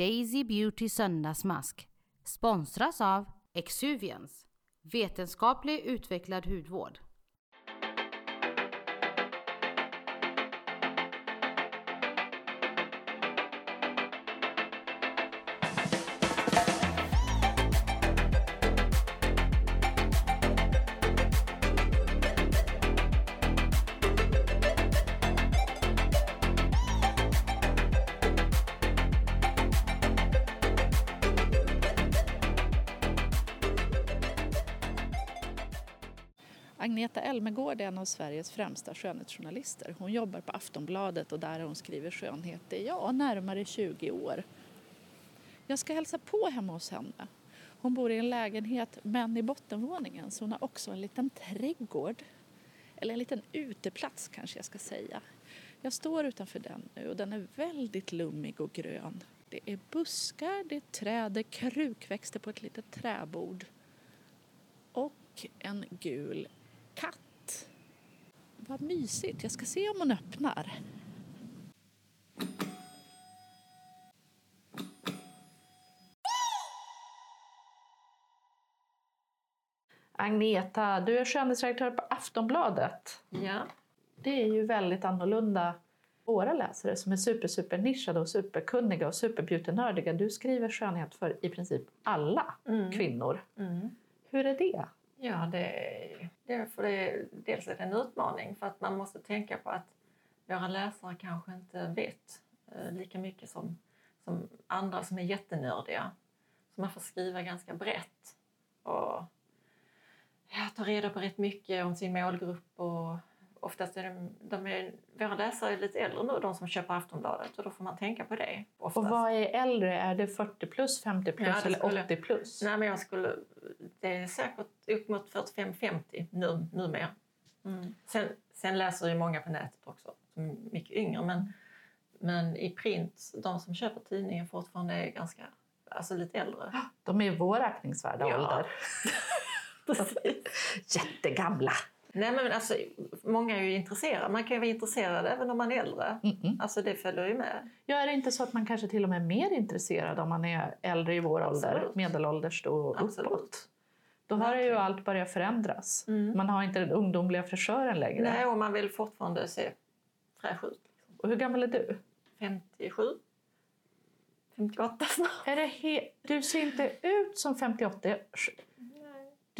Daisy Beauty Söndagsmask sponsras av Exuvians, vetenskaplig utvecklad hudvård. Hård är en av Sveriges främsta skönhetsjournalister. Hon jobbar på Aftonbladet och där har hon skrivit skönhet i ja, närmare 20 år. Jag ska hälsa på hemma hos henne. Hon bor i en lägenhet men i bottenvåningen så hon har också en liten trädgård. Eller en liten uteplats kanske jag ska säga. Jag står utanför den nu och den är väldigt lummig och grön. Det är buskar, det är träd, det är krukväxter på ett litet träbord. Och en gul katt. Vad mysigt. Jag ska se om hon öppnar. Agneta, du är skönhetsredaktör på Aftonbladet. Ja. Det är ju väldigt annorlunda våra läsare som är super, super nischade och superkunniga och superbeautynördiga. Du skriver skönhet för i princip alla Mm. kvinnor. Mm. Hur är det? Ja, det, det, för det, dels är det en utmaning för att man måste tänka på att våra läsare kanske inte vet eh, lika mycket som, som andra som är jättenördiga. Så man får skriva ganska brett och ja, ta reda på rätt mycket om sin målgrupp. Och oftast är de, de är, våra läsare är lite äldre nu, de som köper Aftonbladet, och då får man tänka på det. Och Oftast. vad är äldre? Är det 40 plus, 50 plus Ja, eller skulle- 80 plus? Nej, men jag skulle... Det är säkert upp mot 45-50 nu, numera. Mm. Sen, sen läser ju många på nätet också, som är mycket yngre. Men, men i print, de som köper tidningen fortfarande är ganska, alltså lite äldre. De är vår aktningsvärda Ja. ålder. Jättegamla. Nej, men alltså, många är ju intresserade. Man kan ju vara intresserad även om man är äldre. Mm-mm. Alltså det följer ju med. Ja, är det inte så att man kanske till och med är mer intresserad om man är äldre i vår ålder, Absolut. medelålders och Absolut. uppåt? Då har ju allt börjat förändras. Mm. Man har inte den ungdomliga frisören längre. Nej, och man vill fortfarande se fräsch ut. Och hur gammal är du? 57? 58 snart. Är det du ser inte ut som 58.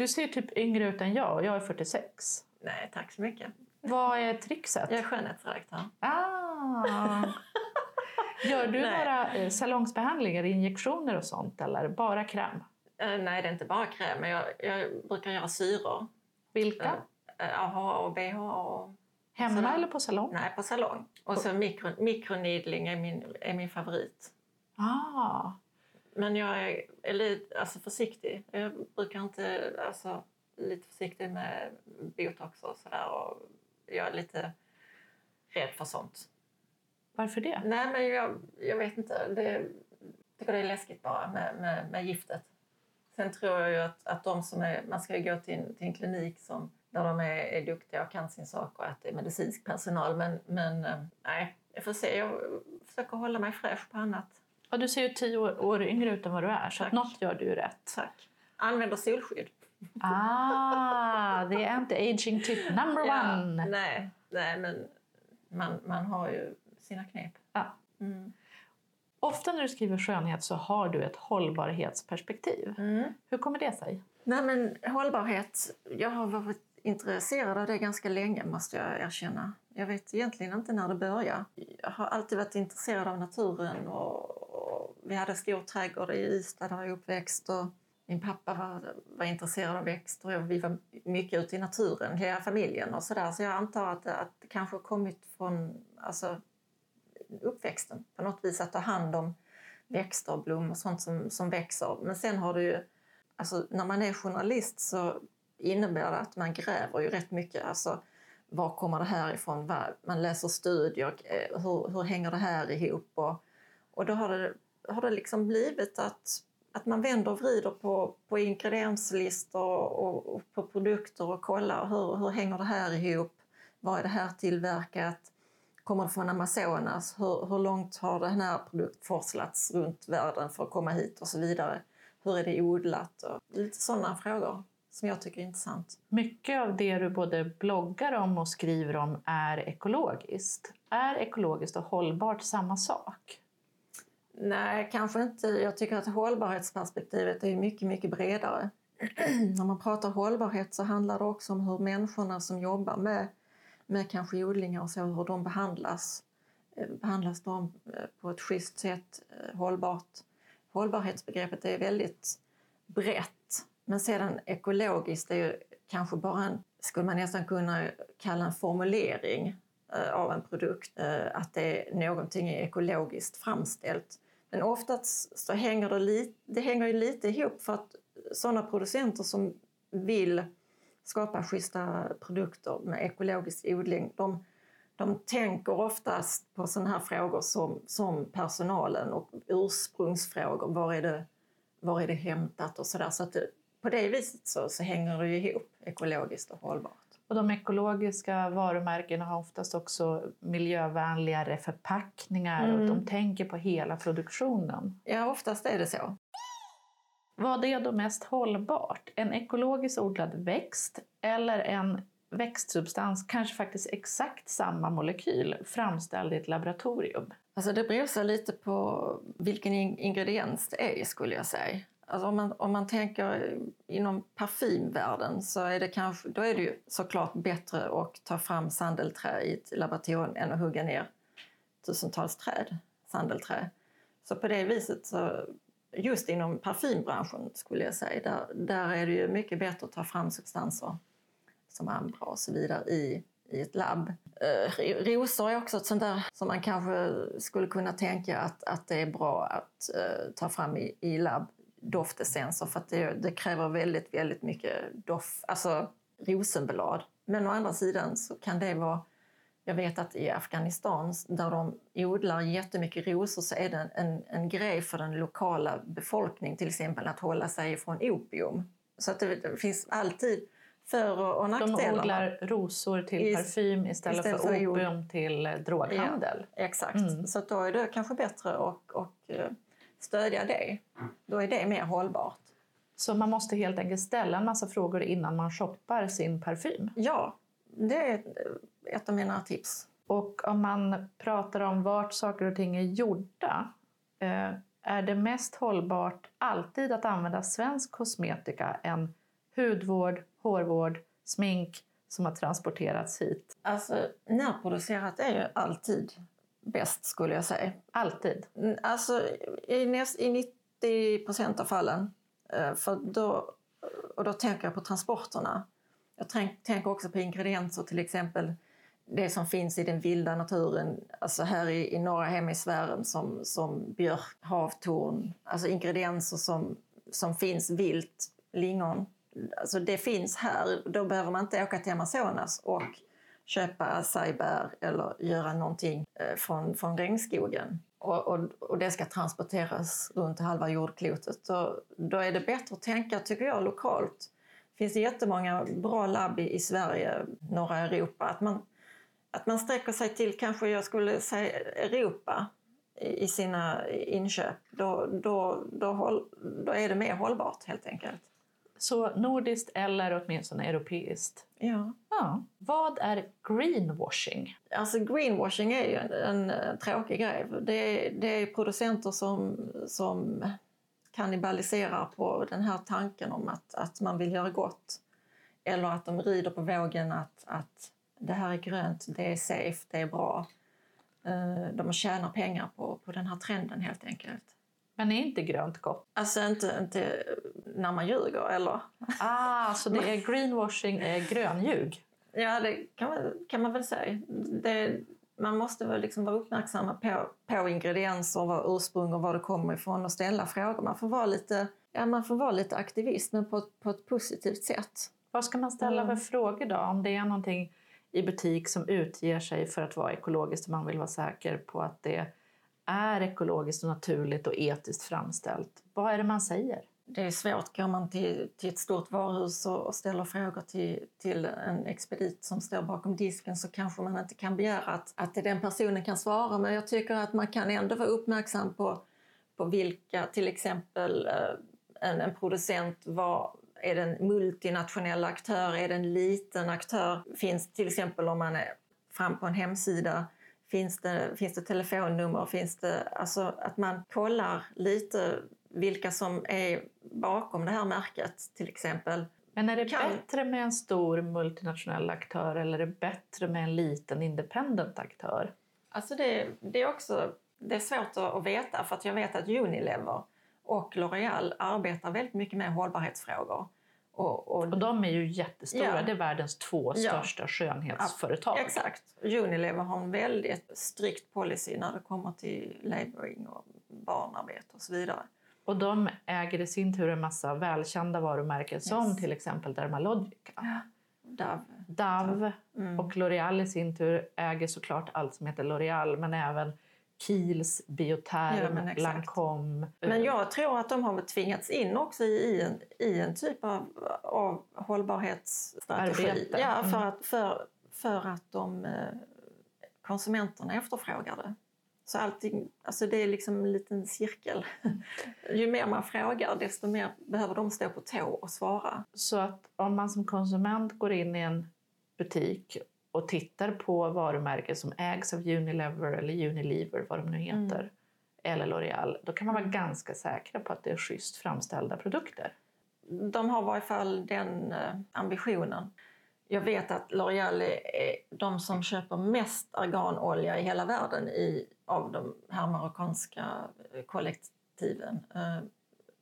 Du ser typ yngre ut än jag och jag är 46. Nej, tack så mycket. Vad är trickset? Jag är skönhetsredaktör. Ah. Gör du Nej. några eh, salongsbehandlingar, injektioner och sånt eller bara kräm? Eh, nej, det är inte bara kräm. men Jag, jag brukar göra syror. Vilka? Eh, AHA och BHA. Och, Hemma salong. eller på salong? nej, på salong. Och så mikro, mikroneedling är min, är min favorit. Ah. Men jag är, lite alltså försiktig. Jag brukar inte... Alltså, lite försiktig med botox och sådär. Och jag är lite rädd för sånt. Varför det? Nej, men jag, jag vet inte. Det, jag tycker det är läskigt bara med, med, med giftet. Sen tror jag ju att, att de som är... Man ska ju gå till en, till en klinik som, där de är, är duktiga och kan sin sak och att det är medicinsk personal. Men, men eh, nej, jag får se. Jag försöker hålla mig fräsch på annat. Ja, du ser ju tio år, år yngre ut än vad du är, så Tack. något gör du ju rätt. Tack. Använder solskydd. Ah, det är anti-aging tip number Ja, one. nej, nej, men man, man har ju sina knep. Ja. Mm. Ofta när du skriver skönhet så har du ett hållbarhetsperspektiv. Hur kommer det sig? Nej, men hållbarhet. Jag har varit intresserad av det ganska länge, måste jag erkänna. Jag vet egentligen inte när det började. Jag har alltid varit intresserad av naturen. Och vi hade stor trädgård i Ystad där jag är uppväxt. Och min pappa var, var intresserad av växter och vi var mycket ute i naturen, hela familjen. och Så, där. så jag antar att det, att det kanske kommit från alltså, uppväxten på något vis. Att ta hand om växter och blommor och sånt som, som växer. Men sen har det ju Alltså, när man är journalist så innebär det att man gräver ju rätt mycket. Alltså, var kommer det här ifrån? Man läser studier. Eh, hur, hur hänger det här ihop? Och, och då har det, har det liksom blivit att, att man vänder och vrider på, på ingredienslistor och, och på produkter och kollar hur, hur hänger det här ihop? Var är det här tillverkat? kommer det från Amazonas? Hur, hur långt har den här produkten forslats runt världen för att komma hit och så vidare? Hur är det odlat? Och lite sådana frågor som jag tycker är intressant. Mycket av det du både bloggar om och skriver om är ekologiskt. Är ekologiskt och hållbart samma sak? Nej, kanske inte. Jag tycker att hållbarhetsperspektivet är mycket, mycket bredare. När man pratar hållbarhet så handlar det också om hur människorna som jobbar med, med kanske odlingar och så, hur de behandlas. Eh, behandlas de eh, på ett schysst sätt, eh, hållbart? Hållbarhetsbegreppet är väldigt brett. Men sedan ekologiskt är ju kanske bara en, skulle man nästan kunna kalla en formulering Eh, av en produkt, eh, att det är någonting är ekologiskt framställt. Men oftast så hänger det, li, det hänger ju lite ihop för att sådana producenter som vill skapa schyssta produkter med ekologisk odling, de, de tänker oftast på sådana här frågor som, som personalen och ursprungsfrågor. Var är det, var är det hämtat och sådär. Så att det, på det viset så, så hänger det ihop, ekologiskt och hållbart. Och de ekologiska varumärkena har oftast också miljövänligare förpackningar mm. och de tänker på hela produktionen. Ja, oftast är det så. Vad är då mest hållbart? En ekologiskt odlad växt eller en växtsubstans, kanske faktiskt exakt samma molekyl, framställd i ett laboratorium? Alltså det beror sig lite på vilken ingrediens det är skulle jag säga. Alltså om, man, om man tänker inom parfymvärlden så är det kanske, då är det ju såklart bättre att ta fram sandelträ i ett laboratorium än att hugga ner tusentals träd, sandelträ. Så på det viset så just inom parfymbranschen skulle jag säga, där, där är det ju mycket bättre att ta fram substanser som ambra och så vidare i, i ett labb. Eh, rosor är också ett sånt där som man kanske skulle kunna tänka att, att det är bra att eh, ta fram i, i labb, doftessenser, för att det, det, kräver väldigt, väldigt mycket doft, alltså rosenblad. Men å andra sidan så kan det vara jag vet att i Afghanistan där de odlar jättemycket rosor så är det en, en grej för den lokala befolkningen till exempel att hålla sig ifrån opium. Så att det, det finns alltid för och nackdelar. De odlar rosor till I, parfym istället, istället för, för opium till eh, droghandel. Ja, exakt, mm. så då är det kanske bättre att och, eh, stödja det. Då är det mer hållbart. Så man måste helt enkelt ställa en massa frågor innan man shoppar sin parfym? Ja, det är ett av mina tips. Och om man pratar om vart saker och ting är gjorda, eh, är det mest hållbart alltid att använda svensk kosmetika än hudvård, hårvård, smink som har transporterats hit? Alltså, närproducerat är ju alltid bäst skulle jag säga. Alltid? Mm, alltså i, näst, i 90 procent av fallen. Eh, för då, och då tänker jag på transporterna. Jag tänker också på ingredienser, till exempel det som finns i den vilda naturen, alltså här i, i norra hemisfären som, som björk, havtorn, alltså ingredienser som, som finns vilt, lingon. Alltså det finns här, då behöver man inte åka till Amazonas och köpa acajbär eller göra någonting eh, från, från regnskogen. Och, och, och, det ska transporteras runt halva jordklotet. Och då är det bättre att tänka, tycker jag, lokalt finns det jättemånga bra labb i, Sverige, norra Europa. Att man, att man sträcker sig till, kanske jag skulle säga Europa i, sina inköp. Då, då, då, då är det mer hållbart helt enkelt. Så nordiskt eller åtminstone europeiskt? Ja. Ja. Vad är greenwashing? Alltså greenwashing är ju en, en, en tråkig grej. Det är, det är producenter som, som kannibaliserar på den här tanken om att, att man vill göra gott. Eller att de rider på vågen att, att det här är grönt, det är safe, det är bra. Eh, de tjänar pengar på, på den här trenden helt enkelt. Men är inte grönt gott? Alltså inte, inte när man ljuger, eller? Ah, så det är greenwashing är grönljug? Ja, det kan man, kan man väl säga. Det, man måste väl liksom vara uppmärksamma på, på ingredienser, vad ursprung och var det kommer ifrån och ställa frågor. Man får vara lite, ja, man får vara lite aktivist, men på, ett, på ett positivt sätt. Vad ska man ställa för mm. frågor då? Om det är någonting i butik som utger sig för att vara ekologiskt och man vill vara säker på att det är ekologiskt och naturligt och etiskt framställt. Vad är det man säger? Det är svårt. Går man till, till ett stort varuhus och, och ställer frågor till, till en expedit som står bakom disken så kanske man inte kan begära att, att den personen kan svara. Men jag tycker att man kan ändå vara uppmärksam på, på vilka, till exempel eh, en, en producent, var, är det en multinationell aktör? Är det en liten aktör? Finns till exempel om man är fram på en hemsida Finns det, finns det telefonnummer? Finns det, alltså att man kollar lite vilka som är bakom det här märket till exempel. Men är det kan... bättre med en stor multinationell aktör eller är det bättre med en liten independent aktör? Alltså det, det är också det är svårt att veta för att jag vet att Unilever och L'Oreal arbetar väldigt mycket med hållbarhetsfrågor. Och, och, och de är ju jättestora, ja. det är världens två största ja. skönhetsföretag. Ja, exakt. Unilever har en väldigt strikt policy när det kommer till laboring och barnarbete och så vidare. Och de äger i sin tur en massa välkända varumärken yes. som till exempel Dermalogica. Ja. Dove. Dove. Mm. Och L'Oreal i sin tur äger såklart allt som heter L'Oreal men även Kiehl's, Bioterm, ja, Lancome. Men jag tror att de har tvingats in också i en, i en typ av, av hållbarhetsstrategi. Arbete. Ja, för, mm. att, för, för att de, eh, konsumenterna efterfrågar det. Så allting, alltså det är liksom en liten cirkel. Ju mer man frågar desto mer behöver de stå på tå och svara. Så att om man som konsument går in i en butik och tittar på varumärken som ägs av Unilever eller Unilever, vad de nu heter, mm. eller L'Oreal, då kan man vara mm. ganska säkra på att det är schysst framställda produkter. De har i varje fall den eh, ambitionen. Jag vet att L'Oreal är de som köper mest arganolja i hela världen i, av de här marockanska eh, kollektiven. Eh,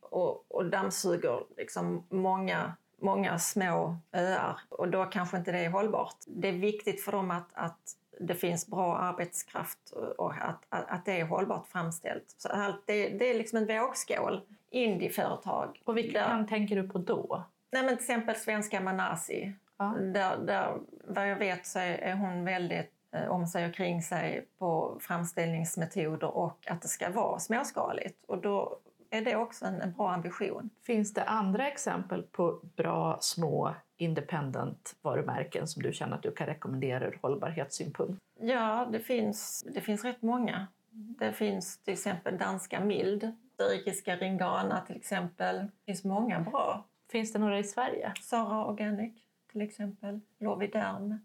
och, och dammsuger liksom många många små öar och då kanske inte det är hållbart. Det är viktigt för dem att, att det finns bra arbetskraft och att, att, att det är hållbart framställt. Så allt, det, det är liksom en vågskål. Indieföretag. Och vilka där, tänker du på då? Nej, men till exempel svenska Manasi. Ja. Där, där, vad jag vet så är hon väldigt om sig och kring sig på framställningsmetoder och att det ska vara småskaligt. Och då är det också en, en bra ambition. Finns det andra exempel på bra små independent varumärken som du känner att du kan rekommendera ur hållbarhetssynpunkt? Ja, det finns, det finns rätt många. Det finns till exempel danska Mild, österrikiska Ringana till exempel. Det finns många bra. Finns det några i Sverige? Sara Organic till exempel, Loviderm.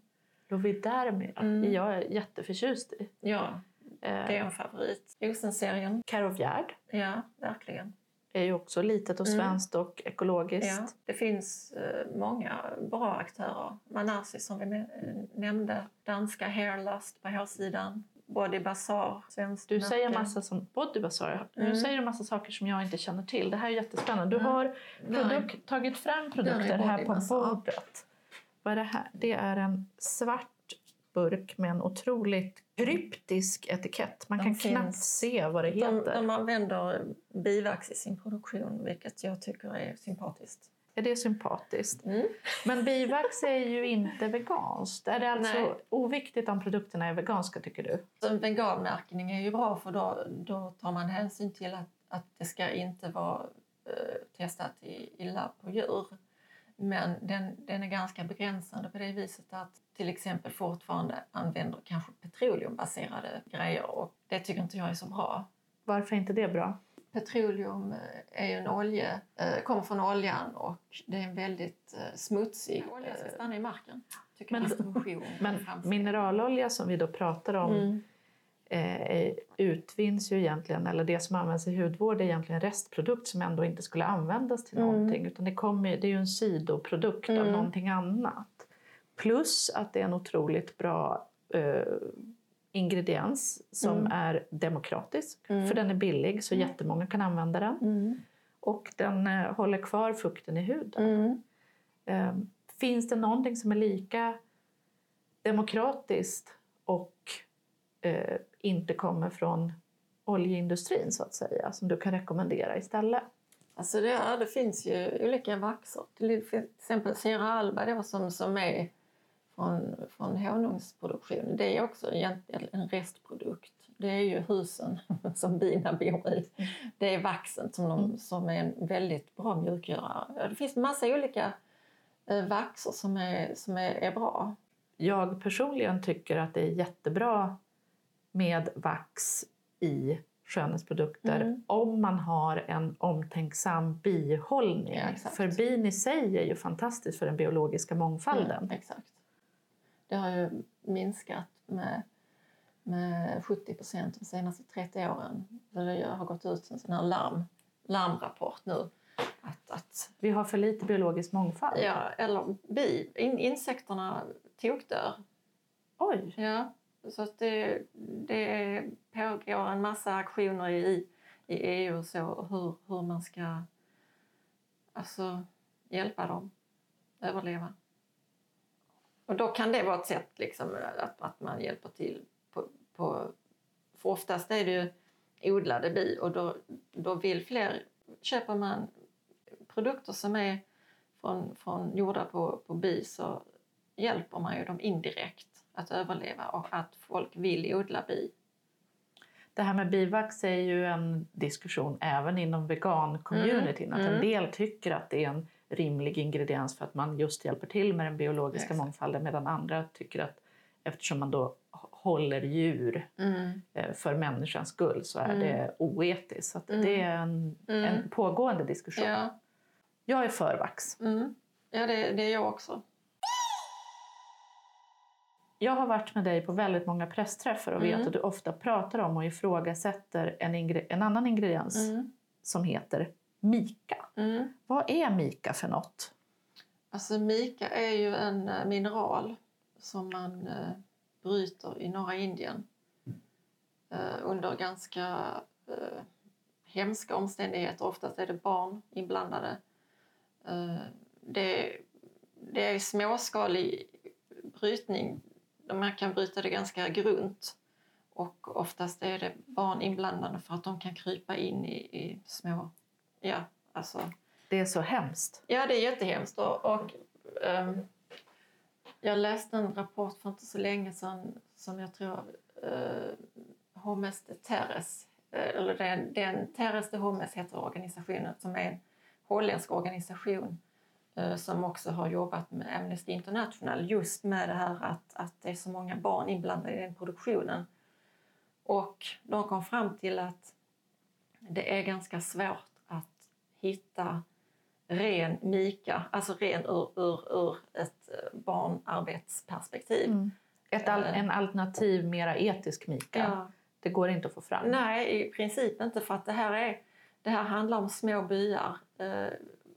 Loviderm, ja. Mm. jag är jätteförtjust i. Ja, det är en favorit. Rosenserien. Carovgärd. Ja, verkligen. är ju också litet och mm. svenskt mm. och ekologiskt. Ja, det finns eh, många bra aktörer. Manasi som vi nämnde, danska Hairlust på hårsidan. Body Bazaar, svenskt Du säger massa som Body Bazaar. Mm. Nu säger du massa saker som jag inte känner till. Det här är jättespännande. Du har produk, tagit fram produkter här på bordet. Vad det här? Det är en svart burk med en otroligt kryptisk etikett. Man de kan finns, knappt se vad det heter. De, de använder bivax i sin produktion, vilket jag tycker är sympatiskt. Ja, det är sympatiskt. Mm. Men bivax är ju inte veganskt. Är det alltså Nej. oviktigt om produkterna är veganska, tycker du? Så veganmärkning är ju bra, för då, då tar man hänsyn till att, att det ska inte vara eh, testat i, i labb på djur. Men den, den är ganska begränsande på det viset att till exempel fortfarande använder kanske petroleumbaserade grejer och det tycker inte jag är så bra. Varför är inte det bra? Petroleum eh, är ju en olja, eh, kommer från oljan och det är en väldigt eh, smutsig... Olja ska stanna i marken. Men, men mineralolja som vi då pratar om mm eh, utvinns ju egentligen, eller det som används i hudvård är egentligen restprodukt som ändå inte skulle användas till mm. någonting. Utan det, kommer, det är ju en sidoprodukt mm. av någonting annat. Plus att det är en otroligt bra eh, ingrediens som mm. är demokratisk. Mm. För den är billig så mm. jättemånga kan använda den. Mm. Och den eh, håller kvar fukten i huden. Eh, finns det någonting som är lika demokratiskt och eh, inte kommer från oljeindustrin så att säga, som du kan rekommendera istället? Alltså det, ja, det finns ju olika vaxer. Till exempel Sierra Alba då, som, som är från, från honungsproduktion. Det är också egentligen en restprodukt. det är ju husen som bina bor i. Det är vaxen som, de, Mm. som är en väldigt bra mjukgörare. Det finns massa olika eh, vaxer som, är, som är, är bra. Jag personligen tycker att det är jättebra med vax i skönhetsprodukter Mm. om man har en omtänksam bihållning. Ja, för bin i sig är ju fantastiskt för den biologiska mångfalden. Mm, exakt. Det har ju minskat med, med 70 procent de senaste 30 åren. Det har gått ut en sån här larm, larmrapport nu. Att, att, Vi har för lite biologisk mångfald. ja, eller bi, in, insekterna tokdör. Oj! Ja, så att det, det pågår en massa aktioner i, i EU och så hur, hur man ska alltså, hjälpa dem överleva. Och då kan det vara ett sätt liksom, att, att man hjälper till. På, på, för oftast är det ju odlade bi och då, då vill fler... Köper man produkter som är från, från gjorda på, på bi så hjälper man ju dem indirekt att överleva och att folk vill odla bi. Det här med bivax är ju en diskussion även inom vegan-communityn. Att en Mm. del tycker att det är en rimlig ingrediens för att man just hjälper till med den biologiska Exakt. mångfalden medan andra tycker att eftersom man då håller djur eh, för människans skull så är Mm. det oetiskt. Så att Mm. det är en, Mm. en pågående diskussion. Ja, Jag är för vax. mm. ja det, det är jag också. Jag har varit med dig på väldigt många pressträffar och vet Mm. att du ofta pratar om och ifrågasätter en, ingre- en annan ingrediens Mm. som heter mika. Mm. Vad är mika för något? Alltså mika är ju en eh, mineral som man eh, bryter i norra Indien eh, under ganska eh, hemska omständigheter. Oftast är det barn inblandade. Eh, det, det är småskalig brytning. Man kan bryta det ganska grunt och oftast är det barn inblandade för att de kan krypa in i, i små... Ja, alltså Det är så hemskt. Ja, det är jättehemskt. Och, och, ehm, jag läste en rapport för inte så länge sedan som jag tror uh, Homes de Terres, eh, eller den, den Terres de Homes heter organisationen, som är en holländsk organisation eh, som också har jobbat med Amnesty International just med det här att, att det är så många barn inblandade i den produktionen. Och de kom fram till att det är ganska svårt att hitta ren mika, alltså ren ur, ur, ur ett eh, barnarbetsperspektiv. Ett al- en alternativ, mera etisk mika. Ja. Det går inte att få fram. Nej, i princip inte för att det här, är, det här handlar om små byar eh,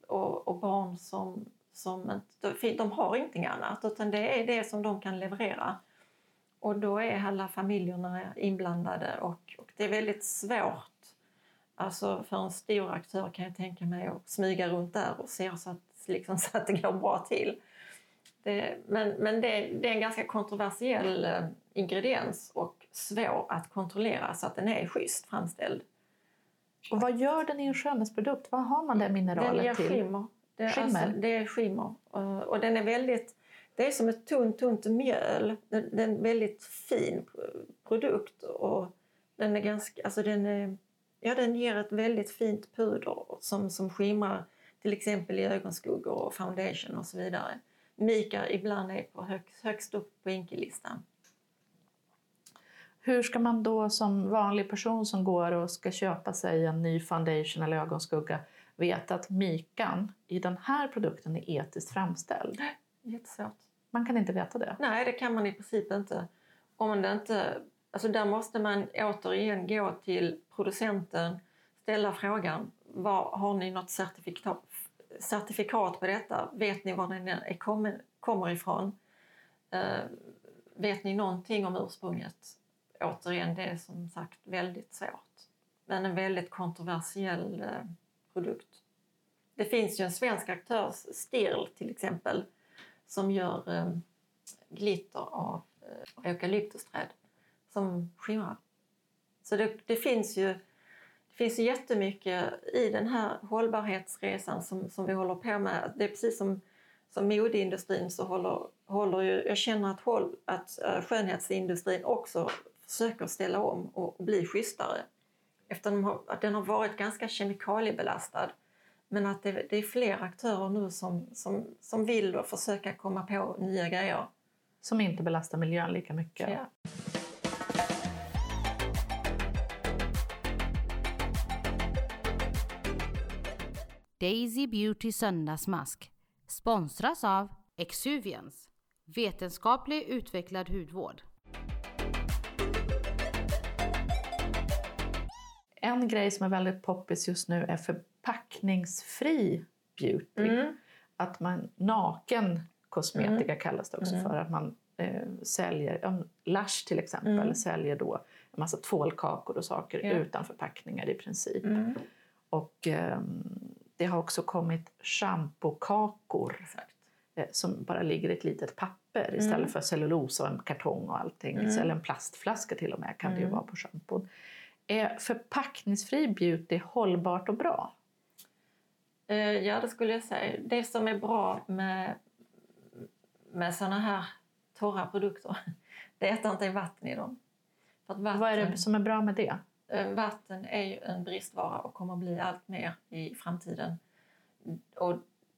och, och barn som, som inte, de har ingenting annat utan det är det som de kan leverera. Och då är alla familjerna inblandade och, och det är väldigt svårt Alltså för en stor aktör kan jag tänka mig att smyga runt där och se så att, liksom, så att det går bra till. Det, men men det, det är en ganska kontroversiell eh, ingrediens och svår att kontrollera så att den är schysst framställd. Och vad gör den i en skönhetsprodukt? Vad har man det Den mineralet ger till? skimmer. Det, är Skimmer? Alltså, det är skimmer. Och, och den är väldigt... Det är som ett tunt, tunt mjöl. Den, den är en väldigt fin produkt. Och den är ganska... Alltså den, är, ja, den ger ett väldigt fint puder som, som skimrar till exempel i ögonskuggor och foundation och så vidare. Mika ibland är på högst, högst upp på inkelistan. Hur ska man då som vanlig person som går och ska köpa sig en ny foundation eller ögonskugga veta att mikan i den här produkten är etiskt framställd? Jättesvårt. Man kan inte veta det. Nej, det kan man i princip inte. Om det inte alltså där måste man återigen gå till producenten, ställa frågan, var, har ni något certifikat, certifikat på detta? Vet ni var den är, kommer, kommer ifrån? Eh, vet ni någonting om ursprunget? Återigen, det är som sagt väldigt svårt. Men en väldigt kontroversiell eh, produkt. Det finns ju en svensk aktör, Stirl till exempel, som gör eh, glitter av eh, eukalyptusträd som skimrar. Så det, det, finns ju det finns ju jättemycket i den här hållbarhetsresan som, som vi håller på med. Det är precis som, som modeindustrin så håller, håller ju, jag känner att, håll, att skönhetsindustrin också försöker ställa om och bli schysstare. Eftersom att den har varit ganska kemikaliebelastad. Men att det, det är fler aktörer nu som, som, som vill och försöka komma på nya grejer. Som inte belastar miljön lika mycket. Ja. Daisy Beauty söndagsmask sponsras av Exuvians, vetenskaplig utvecklad hudvård. En grej som är väldigt poppis just nu är förpackningsfri beauty. Mm. Att man naken kosmetika Mm. kallas det också Mm. för. Att man eh, säljer, ja, Lush till exempel, Mm. säljer då en massa tvålkakor och saker Ja. utan förpackningar i princip. Mm. Och ehm, det har också kommit schampokakor eh, som bara ligger i ett litet papper istället Mm. för cellulosa och en kartong och allting. Mm. Eller en plastflaska till och med kan det ju Mm. vara på schampon. Är förpackningsfri beauty hållbart och bra? Eh, Ja, det skulle jag säga. Det som är bra med, med såna här torra produkter, det är att det inte är vatten i dem. Vatten, Vad är det som är bra med det? eh, vatten är ju en bristvara och kommer att bli allt mer i framtiden. Och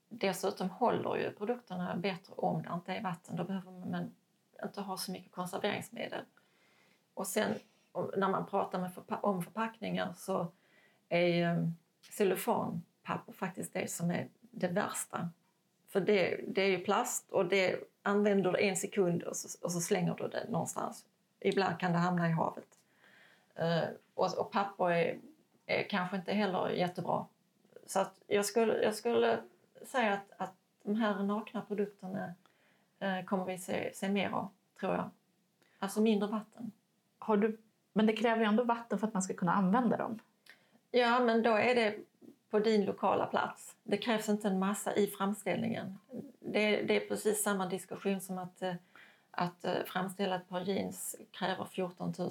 dessutom håller ju produkterna bättre om det inte är vatten. Då behöver man inte ha så mycket konserveringsmedel. Och sen när man pratar med förpa- om förpackningar så är ju cellofanpapper faktiskt det som är det värsta. För det, det är ju plast och det använder du en sekund och så, och så slänger du det någonstans. Ibland kan det hamna i havet. Uh, och, och papper är, är kanske inte heller jättebra. Så att jag, skulle, jag skulle säga att, att de här nakna produkterna uh, kommer vi se, se mer av, tror jag. Alltså mindre vatten. Har du, men det kräver ju ändå vatten för att man ska kunna använda dem. Ja, men då är det på din lokala plats. Det krävs inte en massa i framställningen. Det, det är precis samma diskussion som att, eh, att eh, framställa ett par jeans kräver 14 000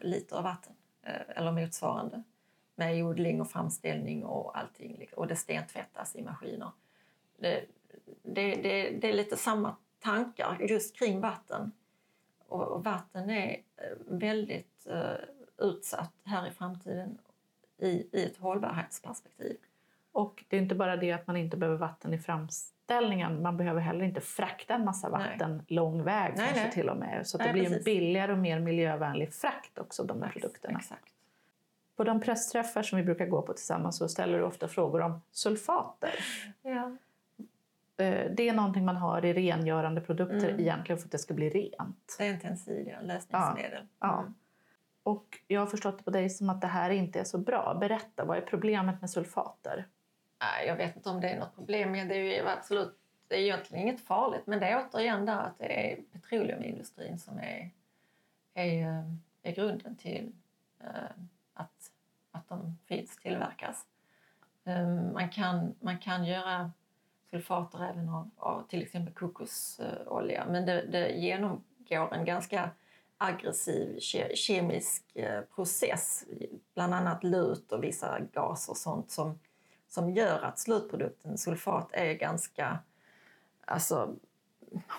liter vatten eh, eller motsvarande med odling och framställning och allting. Och det stentvättas i maskiner. Det, det, det, det är lite samma tankar just kring vatten. Och, vatten är eh, väldigt eh, utsatt här i framtiden i, i ett hållbarhetsperspektiv. Och det är inte bara det att man inte behöver vatten i framställningen. Man behöver heller inte frakta en massa Nej. vatten lång väg Nej, kanske nej. till och med. Så Nej, det blir en precis. billigare och mer miljövänlig frakt också, de här produkterna. Exakt. På de pressträffar som vi brukar gå på tillsammans så ställer du ofta frågor om sulfater. Ja. Eh, Det är någonting man har i rengörande produkter Mm. egentligen för att det ska bli rent. Det är en tensidia, lösningsmedel. Ja. Mm. Och jag har förstått det på dig som att det här inte är så bra. Berätta, vad är problemet med sulfater? Jag vet inte om det är något problem, det är ju absolut det är egentligen inget farligt. Men det är återigen där att det är petroleumindustrin som är, är, eh, är grunden till eh, att, att de finns, tillverkas. Man, kan, man kan göra sulfater även av, av till exempel kokosolja men det, det genomgår en ganska aggressiv ke, kemisk eh, process, bland annat lut och vissa gaser och sånt som, som gör att slutprodukten sulfat är ganska alltså,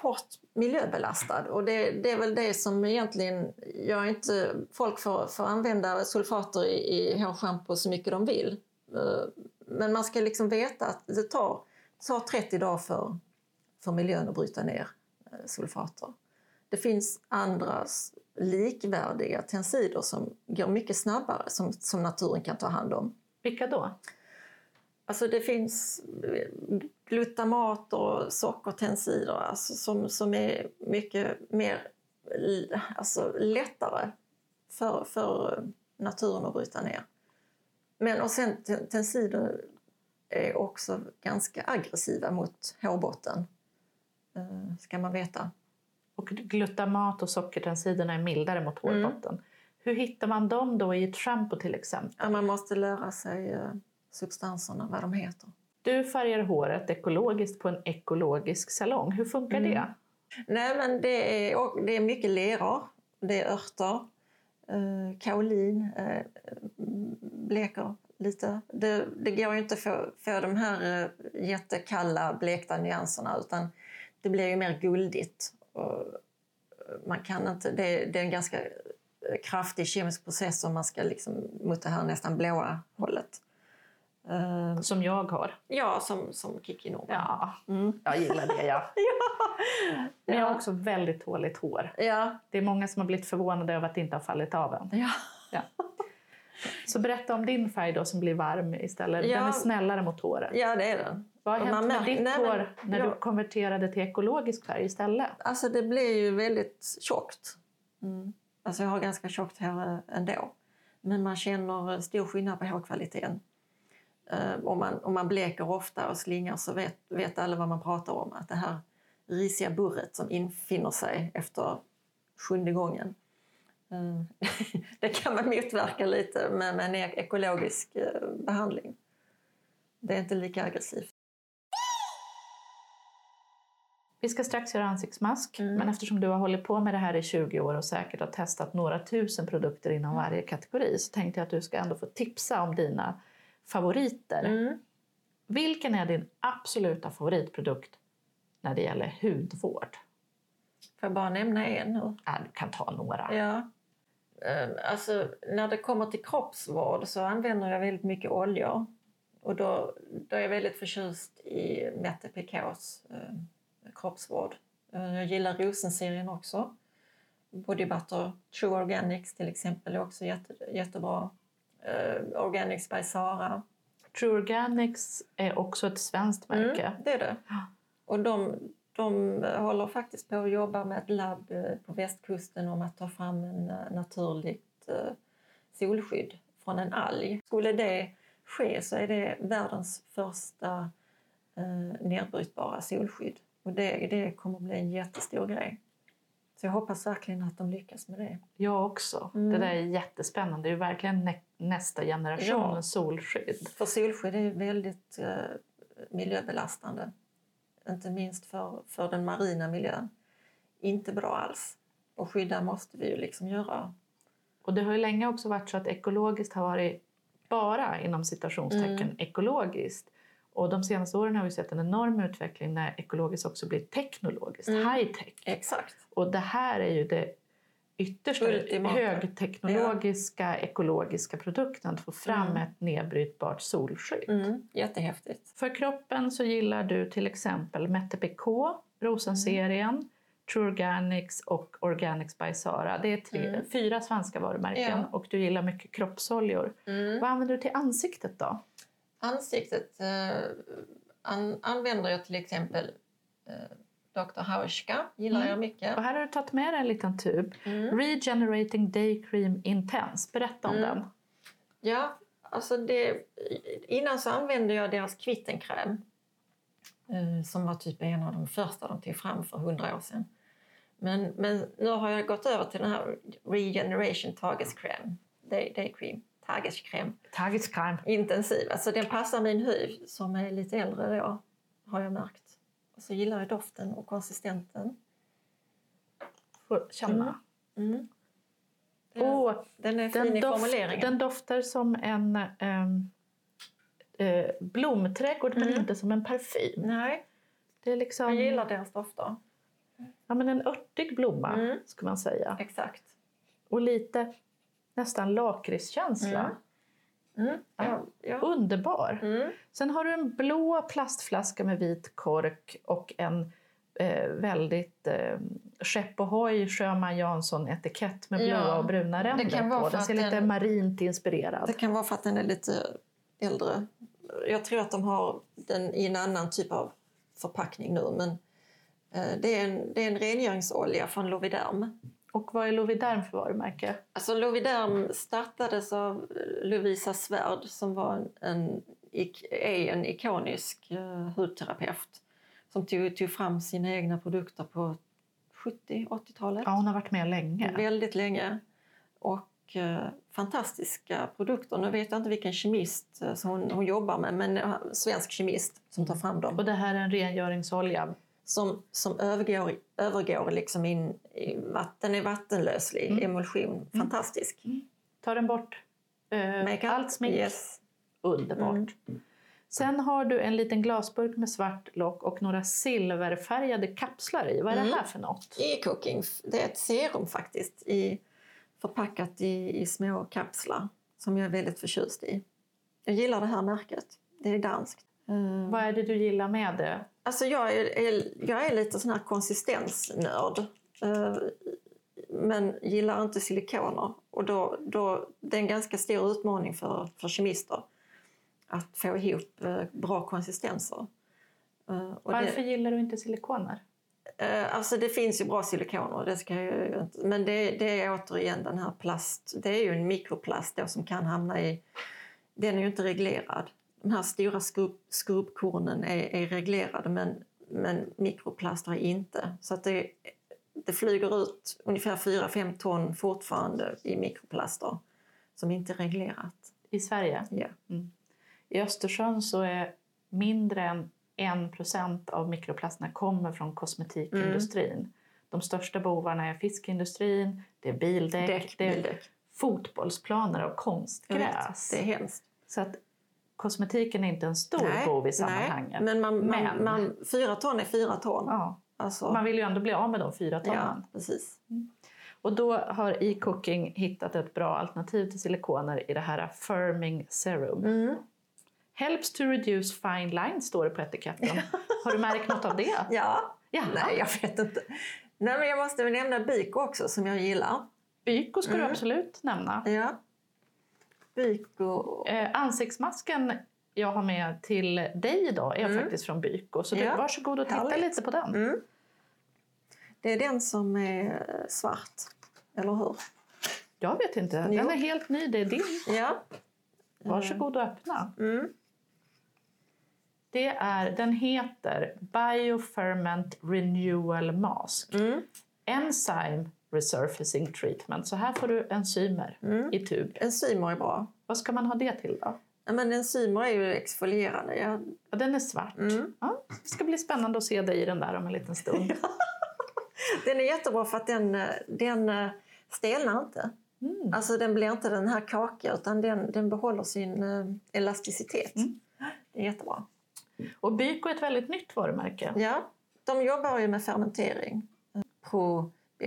hårt miljöbelastad. Och det, det är väl det som egentligen gör inte... Folk får, får använda sulfater i, i hårschampo så mycket de vill. Eh, men man ska liksom veta att det tar, tar 30 dagar för, för miljön att bryta ner eh, sulfater. Det finns andra likvärdiga tensider som går mycket snabbare som, som naturen kan ta hand om. Vilka då? Alltså det finns eh, glutamat och sockertensider alltså som, som är mycket mer l- alltså lättare för, för naturen att bryta ner. Men och sen te- tensider är också ganska aggressiva mot hårbotten, eh, ska man veta. Och glutamat och sockertensiderna är mildare mot Mm. hårbotten. Hur hittar man dem då i ett shampoo till exempel? Ja, man måste lära sig eh, substanserna, vad de heter. Du färgar håret ekologiskt på en ekologisk salong. Hur funkar Mm. det? Nej, men det är, det är mycket leror, det är örter, eh, kaolin bleker lite. Det, det går ju inte få, få de här eh, jättekalla blekta nyanserna utan det blir ju mer guldigt. Och man kan inte, det, det är en ganska kraftig kemisk process om man ska liksom mot det här nästan blåa hållet. Eh, Som jag har. ja, som, som Kikki Norman. Ja, Mm. jag gillar det. Ja. Men jag har Ja. också väldigt tåligt hår. Ja. Det är många som har blivit förvånade över att det inte har fallit av än. Ja. Ja. Så berätta om din färg då som blir varm istället. Ja. Den är snällare mot håret. ja, det är den. Vad har hänt med ditt nej, hår när du jag- konverterade till ekologisk färg istället? Alltså det blir ju väldigt tjockt. Alltså jag har ganska tjockt hår eh, ändå. Men man känner stor skillnad på hårkvaliteten. Eh, om, man, om man bleker ofta och slingar så vet, vet alla vad man pratar om. Att det här risiga burret som infinner sig efter sjunde gången. Eh, det kan man motverka lite med, med en ek- ekologisk eh, behandling. Det är inte lika aggressivt. Vi ska strax göra ansiktsmask, Mm. men eftersom du har hållit på med det här i 20 år och säkert har testat några tusen produkter inom varje kategori så tänkte jag att du ska ändå få tipsa om dina favoriter. Mm. Vilken är din absoluta favoritprodukt när det gäller hudvård? Får jag bara nämna en nu? Äh, du kan ta några. Ja. Eh, Alltså, när det kommer till kroppsvård så använder jag väldigt mycket oljor. Och då, då är jag väldigt förtjust i Mette Picots eh, kroppsvård. Eh, jag gillar Rosenserien också. Body Butter True Organics till exempel är också jätte, jättebra. Eh, Organics by Sara. True Organics är också ett svenskt märke. Mm, det är det. Och de, de håller faktiskt på att jobba med ett labb eh, på västkusten om att ta fram en eh, naturligt eh, solskydd från en alg. Skulle det ske så är det världens första nedbrytbara solskydd. Och det, det kommer bli en jättestor grej. Så jag hoppas verkligen att de lyckas med det. Jag också. Mm. Det där är jättespännande. Det är verkligen nä- nästa generation Ja. solskydd. För solskydd är väldigt eh, miljöbelastande. Inte minst för, för den marina miljön. Inte bra alls. Och skydda måste vi ju liksom göra. Och det har ju länge också varit så att ekologiskt har varit bara inom citationstecken Mm. ekologiskt. Och de senaste åren har vi sett en enorm utveckling när ekologiskt också blir teknologiskt, Mm. high tech. Exakt. Och det här är ju det yttersta högteknologiska ekologiska produkten att få fram Mm. ett nedbrytbart solskydd. Mm. Jättehäftigt. För kroppen så gillar du till exempel Mette PK, Rosenserien, True Organics och Organics by Sara. Det är tre, Mm. fyra svenska varumärken Ja. och du gillar mycket kroppsoljor. Vad använder du till ansiktet då? Ansiktet eh, an, använder jag till exempel eh, Dr. Hauschka. Gillar Mm. jag mycket. Och här har du tagit med dig en liten tub. Mm. Regenerating Day Cream Intense. Berätta om Mm. den. Ja, alltså det, innan så använde jag deras kvittenkräm eh, som var typ en av de första de tog fram för hundra år sedan. Men, men nu har jag gått över till den här Regeneration Tageskräm, Day, day Cream, Tageskräm, Tagescreme. intensiv. Alltså den passar min hy som är lite äldre då, har jag märkt. Och så gillar jag doften och konsistensen. Får känna. Mm. Den, Åh, den är fin den, i doft, formuleringen. den doftar som en ehm, eh, blomträdgård men Mm. inte som en parfym. Nej, Det är liksom jag gillar deras dofter. ja, men en örtig blomma, Mm. skulle man säga. Exakt. Och lite nästan lakritskänsla. Mm. Mm. Ja, ja. Underbar! Mm. Sen har du en blå plastflaska med vit kork och en eh, väldigt eh, Skepp Ohoi Sjöman Jansson-etikett med blåa Ja, och bruna ränder kan vara på. Den ser lite den- marint inspirerad. Det kan vara för att den är lite äldre. Jag tror att de har den i en annan typ av förpackning nu. Men eh, det, är en, det är en rengöringsolja från Loviderm. Och vad är Loviderm för varumärke? Alltså Loviderm startades av Lovisa Svärd som var en, en, är en ikonisk uh, hudterapeut som tog, tog fram sina egna produkter på 70-80-talet. Ja, hon har varit med länge. Väldigt länge. Och eh, fantastiska produkter. Nu vet jag inte vilken kemist eh, hon, hon jobbar med, men eh, svensk kemist som tar fram dem. Och det här är en rengöringsolja. Som, som övergår, övergår liksom in i vatten, är vattenlöslig, Mm. emulsion. Fantastisk. Tar den bort eh, allt smink? Yes. Underbart. Mm. Sen har du en liten glasburk med svart lock och några silverfärgade kapslar i. Vad är Mm. det här för något? E-cooking, det är ett serum faktiskt i förpackat i, i små kapslar som jag är väldigt förtjust i. Jag gillar det här märket. Det är danskt. Eh, Vad är det du gillar med det? Alltså jag är, är, jag är lite sån här konsistensnörd. Eh, men gillar inte silikoner. Och då, då, det är en ganska stor utmaning för, för kemister att få ihop eh, bra konsistenser. Eh, Varför det, gillar du inte silikoner? eh, alltså det finns ju bra silikoner, det ska jag ju inte. Men det, det är återigen den här plast. Det är ju en mikroplast då som kan hamna i... Den är ju inte reglerad. De här stora skrubb, skrubbkornen är, är reglerade men, men mikroplaster är inte. Så att det, det flyger ut ungefär 4-5 ton fortfarande i mikroplaster som inte är reglerat. I Sverige? Ja. I Östersjön så är mindre än 1 procent av mikroplasterna kommer från kosmetikindustrin. De största bovarna är fiskindustrin, det är bildäck, Däck, det är bildäck. fotbollsplaner och konstgräs. vet, det är hemskt. Så att kosmetiken är inte en stor bov i sammanhanget. men, man, Men- Man, man, fyra ton är fyra ton. Ja, Alltså, man vill ju ändå bli av med de fyra tonen. ja, precis. Och då har e-cooking hittat ett bra alternativ till silikoner i det här Firming Serum. Mm. Helps to reduce fine lines står det på etiketten. Har du märkt något av det? Ja, Jaha. nej jag vet inte. Nej, men jag måste väl nämna Byko också som jag gillar. Byko ska du Mm. absolut nämna. Ja. Byko. Eh, ansiktsmasken jag har med till dig idag är Mm. faktiskt från Byko. Så Ja. du, varsågod och titta Härligt. lite på den. Mm. Det är den som är svart, eller hur? Jag vet inte, den Jo. är helt ny, det är din. Ja. Varsågod och öppna. Mm. Det är, den heter Bioferment Renewal Mask. Mm. Enzyme Resurfacing Treatment. Så här får du enzymer Mm. i tub. Enzymer är bra. Vad ska man ha det till då? Ja, men enzymer är ju exfolierande. Ja. Ja, den är svart. Mm. Ja, det ska bli spännande att se dig i den där om en liten stund. Den är jättebra för att den, den eh, stelnar inte. Mm. Alltså den blir inte den här kakiga utan den, den behåller sin eh, elasticitet. Mm. Det är jättebra. Och Byko är ett väldigt nytt varumärke. Ja, de jobbar ju med fermentering.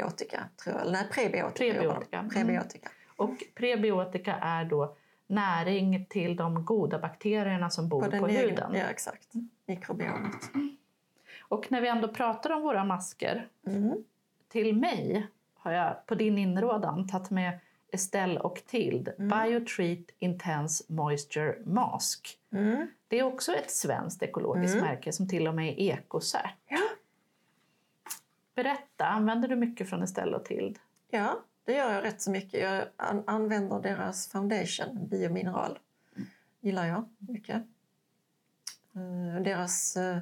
Probiotika, tror jag. Nej, prebiotika. Prebiotika. Mm. prebiotika. Och prebiotika är då näring till de goda bakterierna som bor på, egen- huden. Ja, exakt. Mikrobiomet. Och när vi ändå pratar om våra masker, Mm. till mig har jag på din inrådan tagit med Estelle och Tild Biotreat Intense Moisture Mask. Mm. Det är också ett svenskt ekologiskt Mm. märke som till och med är ekocert. Ja. Berätta, använder du mycket från Estelle och Tild? ja, det gör jag rätt så mycket. Jag an- använder deras foundation, biomineral. gillar jag mycket. Eh, Deras eh,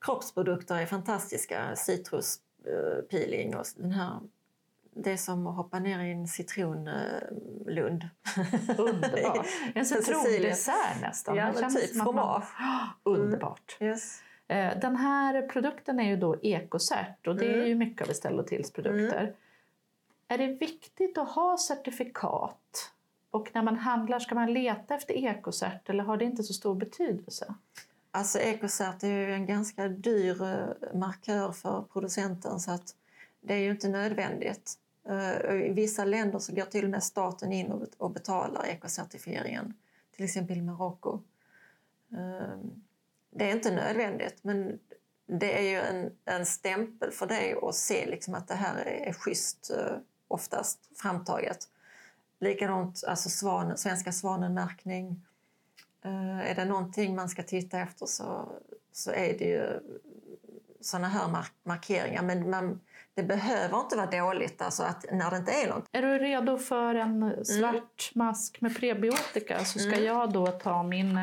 kroppsprodukter är fantastiska. Citruspeeling och den här det är som att hoppa ner i en citronlund. Underbart! En citrondessert nästan. Ja, typ att man- fromage. Underbart! Yes. Eh, Den här produkten är ju då ekocert och det är Mm. ju mycket av Estelle Tills produkter. Är det viktigt att ha certifikat? Och när man handlar, ska man leta efter ekocert eller har det inte så stor betydelse? Alltså Ecocert är ju en ganska dyr eh, markör för producenten så att det är ju inte nödvändigt. Eh, I vissa länder så går till och med staten in och bet- och betalar ekocertifieringen, till exempel i Marocko. Det är inte nödvändigt men det är ju en, en stämpel för dig att se liksom att det här är, är schysst eh, oftast framtaget. Likadant alltså svanen, Svenska svanenmärkning. Eh, är det någonting man ska titta efter så, så är det ju såna här mark- markeringar. Men man, det behöver inte vara dåligt alltså att, när det inte är något. Är du redo för en svart mask med prebiotika så ska Mm. jag då ta min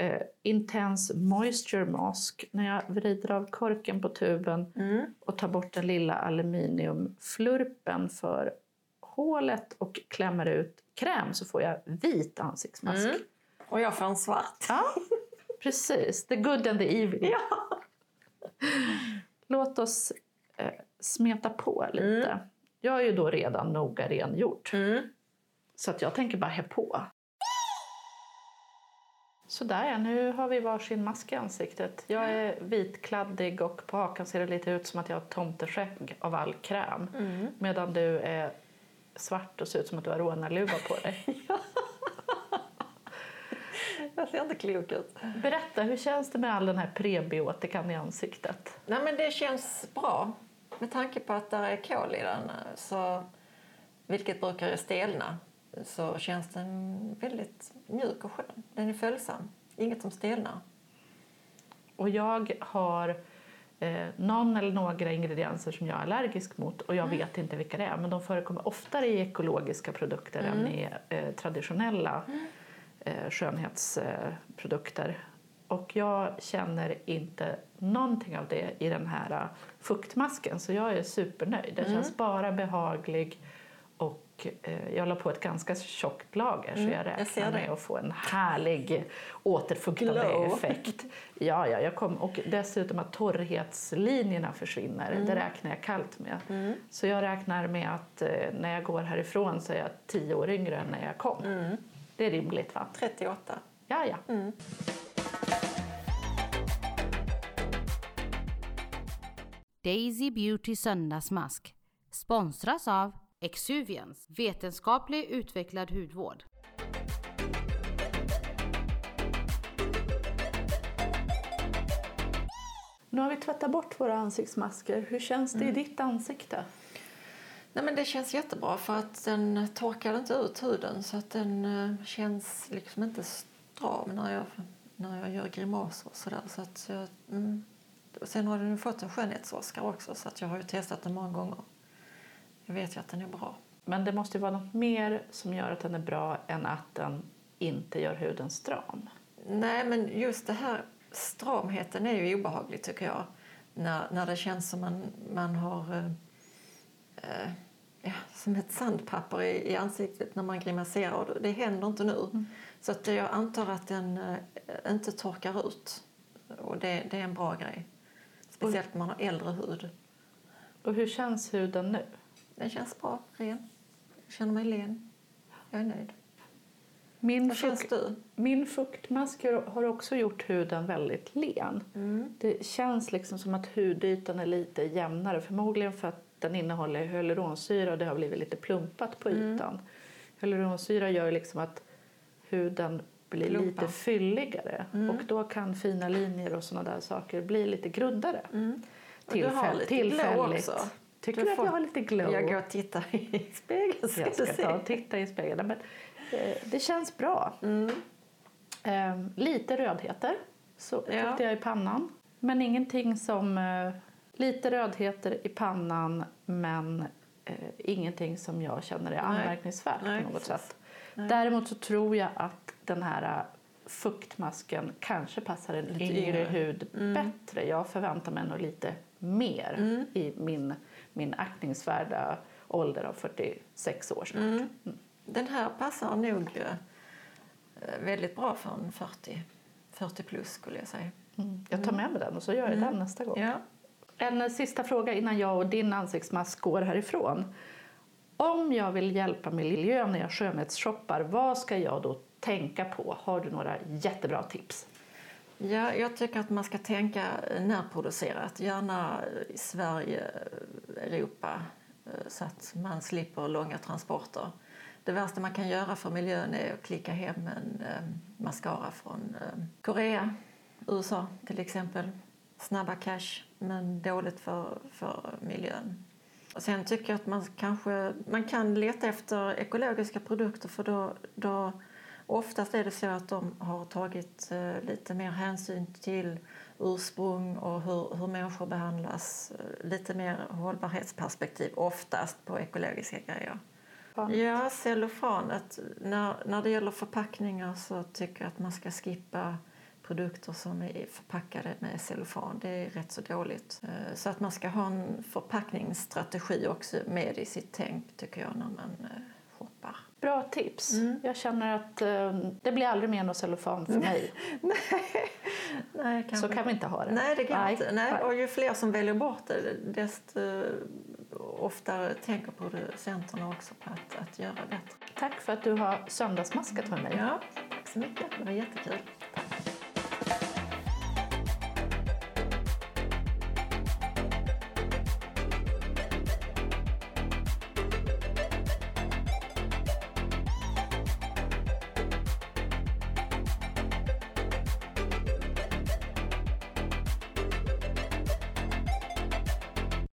eh, Intense Moisture Mask när jag vrider av korken på tuben Mm. och tar bort den lilla aluminiumflurpen för hålet och klämmer ut kräm så får jag vit ansiktsmask. Mm. Och jag får en svart. Ja, precis. The good and the evil. Ja. Låt oss eh, smeta på lite. Jag är ju då redan noga rengjort. Mm. Så att jag tänker bara hä på. Sådär ja, nu har vi varsin mask i ansiktet. Jag är vitkladdig och på hakan ser det lite ut som att jag har tomteskägg av all kräm. Mm. Medan du är svart och ser ut som att du har rånarluva på dig. Jag ser inte klok ut. Berätta, hur känns det med all den här prebiotikan i ansiktet? Nej, men det känns bra. Med tanke på att det är kol i den, så, vilket brukar stelna, så känns den väldigt mjuk och skön. Den är följsam. Inget som stelnar. Och jag har eh, någon eller några ingredienser som jag är allergisk mot och jag Mm. vet inte vilka det är. Men de förekommer oftare i ekologiska produkter än Mm. i eh, traditionella eh, skönhetsprodukter. Och jag känner inte någonting av det i den här fuktmasken så jag är supernöjd. Den Mm. känns bara behaglig och eh, jag la på ett ganska tjockt lager så jag Mm, jag räknar det. med att få en härlig återfuktande Glow. effekt. Ja, ja, jag kom, och dessutom att torrhetslinjerna försvinner. Mm. Det räknar jag kallt med. Så jag räknar med att eh, när jag går härifrån så är jag tio år yngre än när jag kom. Mm. Det är rimligt va? 38. Ja, ja. Daisy Beauty söndagsmask sponsras av Exuvians, vetenskaplig utvecklad hudvård. Nu har vi tvättat bort våra ansiktsmasker. Hur känns det i ditt ansikte? Nej, men det känns jättebra för att den torkar inte ut huden så att den eh, känns liksom inte stram när jag, när jag gör grimaser och sådär. Så att jag, mm. Sen har den fått en skönhetsoskar också så att jag har ju testat den många gånger. Jag vet ju att den är bra. Men det måste ju vara något mer som gör att den är bra än att den inte gör huden stram. Nej, men just det här stramheten är ju obehaglig tycker jag. När, när det känns som man, man har eh, eh, ja, som ett sandpapper i, i ansiktet när man grimaserar. Och det händer inte nu. Så att jag antar att den eh, inte torkar ut. Och det, det är en bra grej. Speciellt när man har äldre hud. Och hur känns huden nu? Den känns bra, ren. Jag känner mig len. Jag är nöjd. Min, fukt, du? min fuktmask har- också gjort huden väldigt len. Mm. Det känns liksom som att hudytan är lite jämnare. Förmodligen för att den innehåller hyaluronsyra och det har blivit lite plumpat på Mm. ytan. Hyaluronsyra gör liksom att huden blir Klumpar. lite fylligare Mm. och då kan fina linjer och såna där saker bli lite grundare. Mm. Tillfäll- lite tillfälligt. Tycker Du du att får- jag har lite glow? Jag går och tittar i spegeln så Jag ska ta och titta i spegeln. Men, eh, det känns bra. Mm. Eh, lite rödheter så Ja. tyckte jag i pannan. Men ingenting som... Eh, lite rödheter i pannan men eh, ingenting som jag känner är Nej. anmärkningsvärt Nej, på något precis. sätt. Nej. Däremot så tror jag att den här eh, fuktmasken kanske passar en Lite yngre hud bättre. Jag förväntar mig nog lite mer Mm. i min, min aktningsvärda ålder av 46 år snart. Mm. Den här passar nog eh, väldigt bra för en 40, 40 plus skulle jag säga. Mm. Jag tar med mig den och så gör jag den nästa gång. Ja. En eh, sista fråga innan jag och din ansiktsmask går härifrån. Om jag vill hjälpa miljön när jag skönhetsshoppar, vad ska jag då tänka på? Har du några jättebra tips? Ja, jag tycker att man ska tänka närproducerat, gärna i Sverige, Europa, eh, så att man slipper långa transporter. Det värsta man kan göra för miljön är att klicka hem en eh, mascara från eh, Korea, USA till exempel. Snabba cash, men dåligt för, för miljön. Och sen tycker jag att man kanske man kan leta efter ekologiska produkter för då, då oftast är det så att de har tagit eh, lite mer hänsyn till ursprung och hur, hur människor behandlas. Eh, lite mer hållbarhetsperspektiv oftast på ekologiska grejer. Ja, cellofanet. När, när det gäller förpackningar så tycker jag att man ska skippa produkter som är förpackade med cellofan. Det är rätt så dåligt. Eh, Så att man ska ha en förpackningsstrategi också med i sitt tänk tycker jag när man shoppar. Bra tips. Mm. Jag känner att eh, det blir aldrig mer någon cellofan för mig. Nej, Så kanske kan vi inte ha det. Nej, det kan Nej. inte. Nej, och ju fler som väljer bort det, desto eh, oftare tänker producenterna också på att, att göra bättre. Tack för att du har söndagsmaskat med mig. Ja, tack så mycket. Det var jättekul.